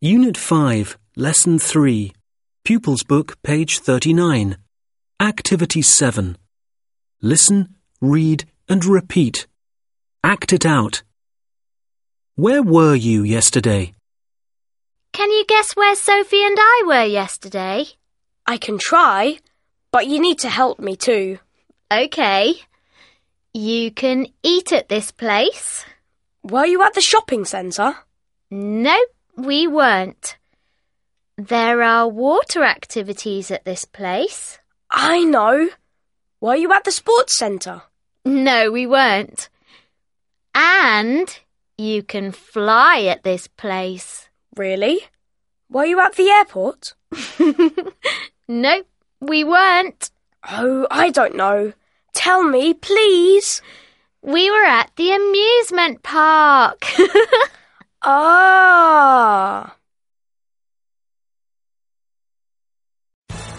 Unit 5, Lesson 3, Pupils Book, page 39. Activity 7. Listen, read, and repeat. Act it out. Where were you yesterday? Can you guess where Sophie and I were yesterday? I can try, but you need to help me too. Okay. You can eat at this place. Were you at the shopping centre? Nope, we weren't. There are water activities at this place. I know. Were you at the sports centre? No, we weren't. And you can fly at this place. Really? Were you at the airport? Nope, we weren't. Oh, I don't know. Tell me, please. We were at the amusement park. Ah.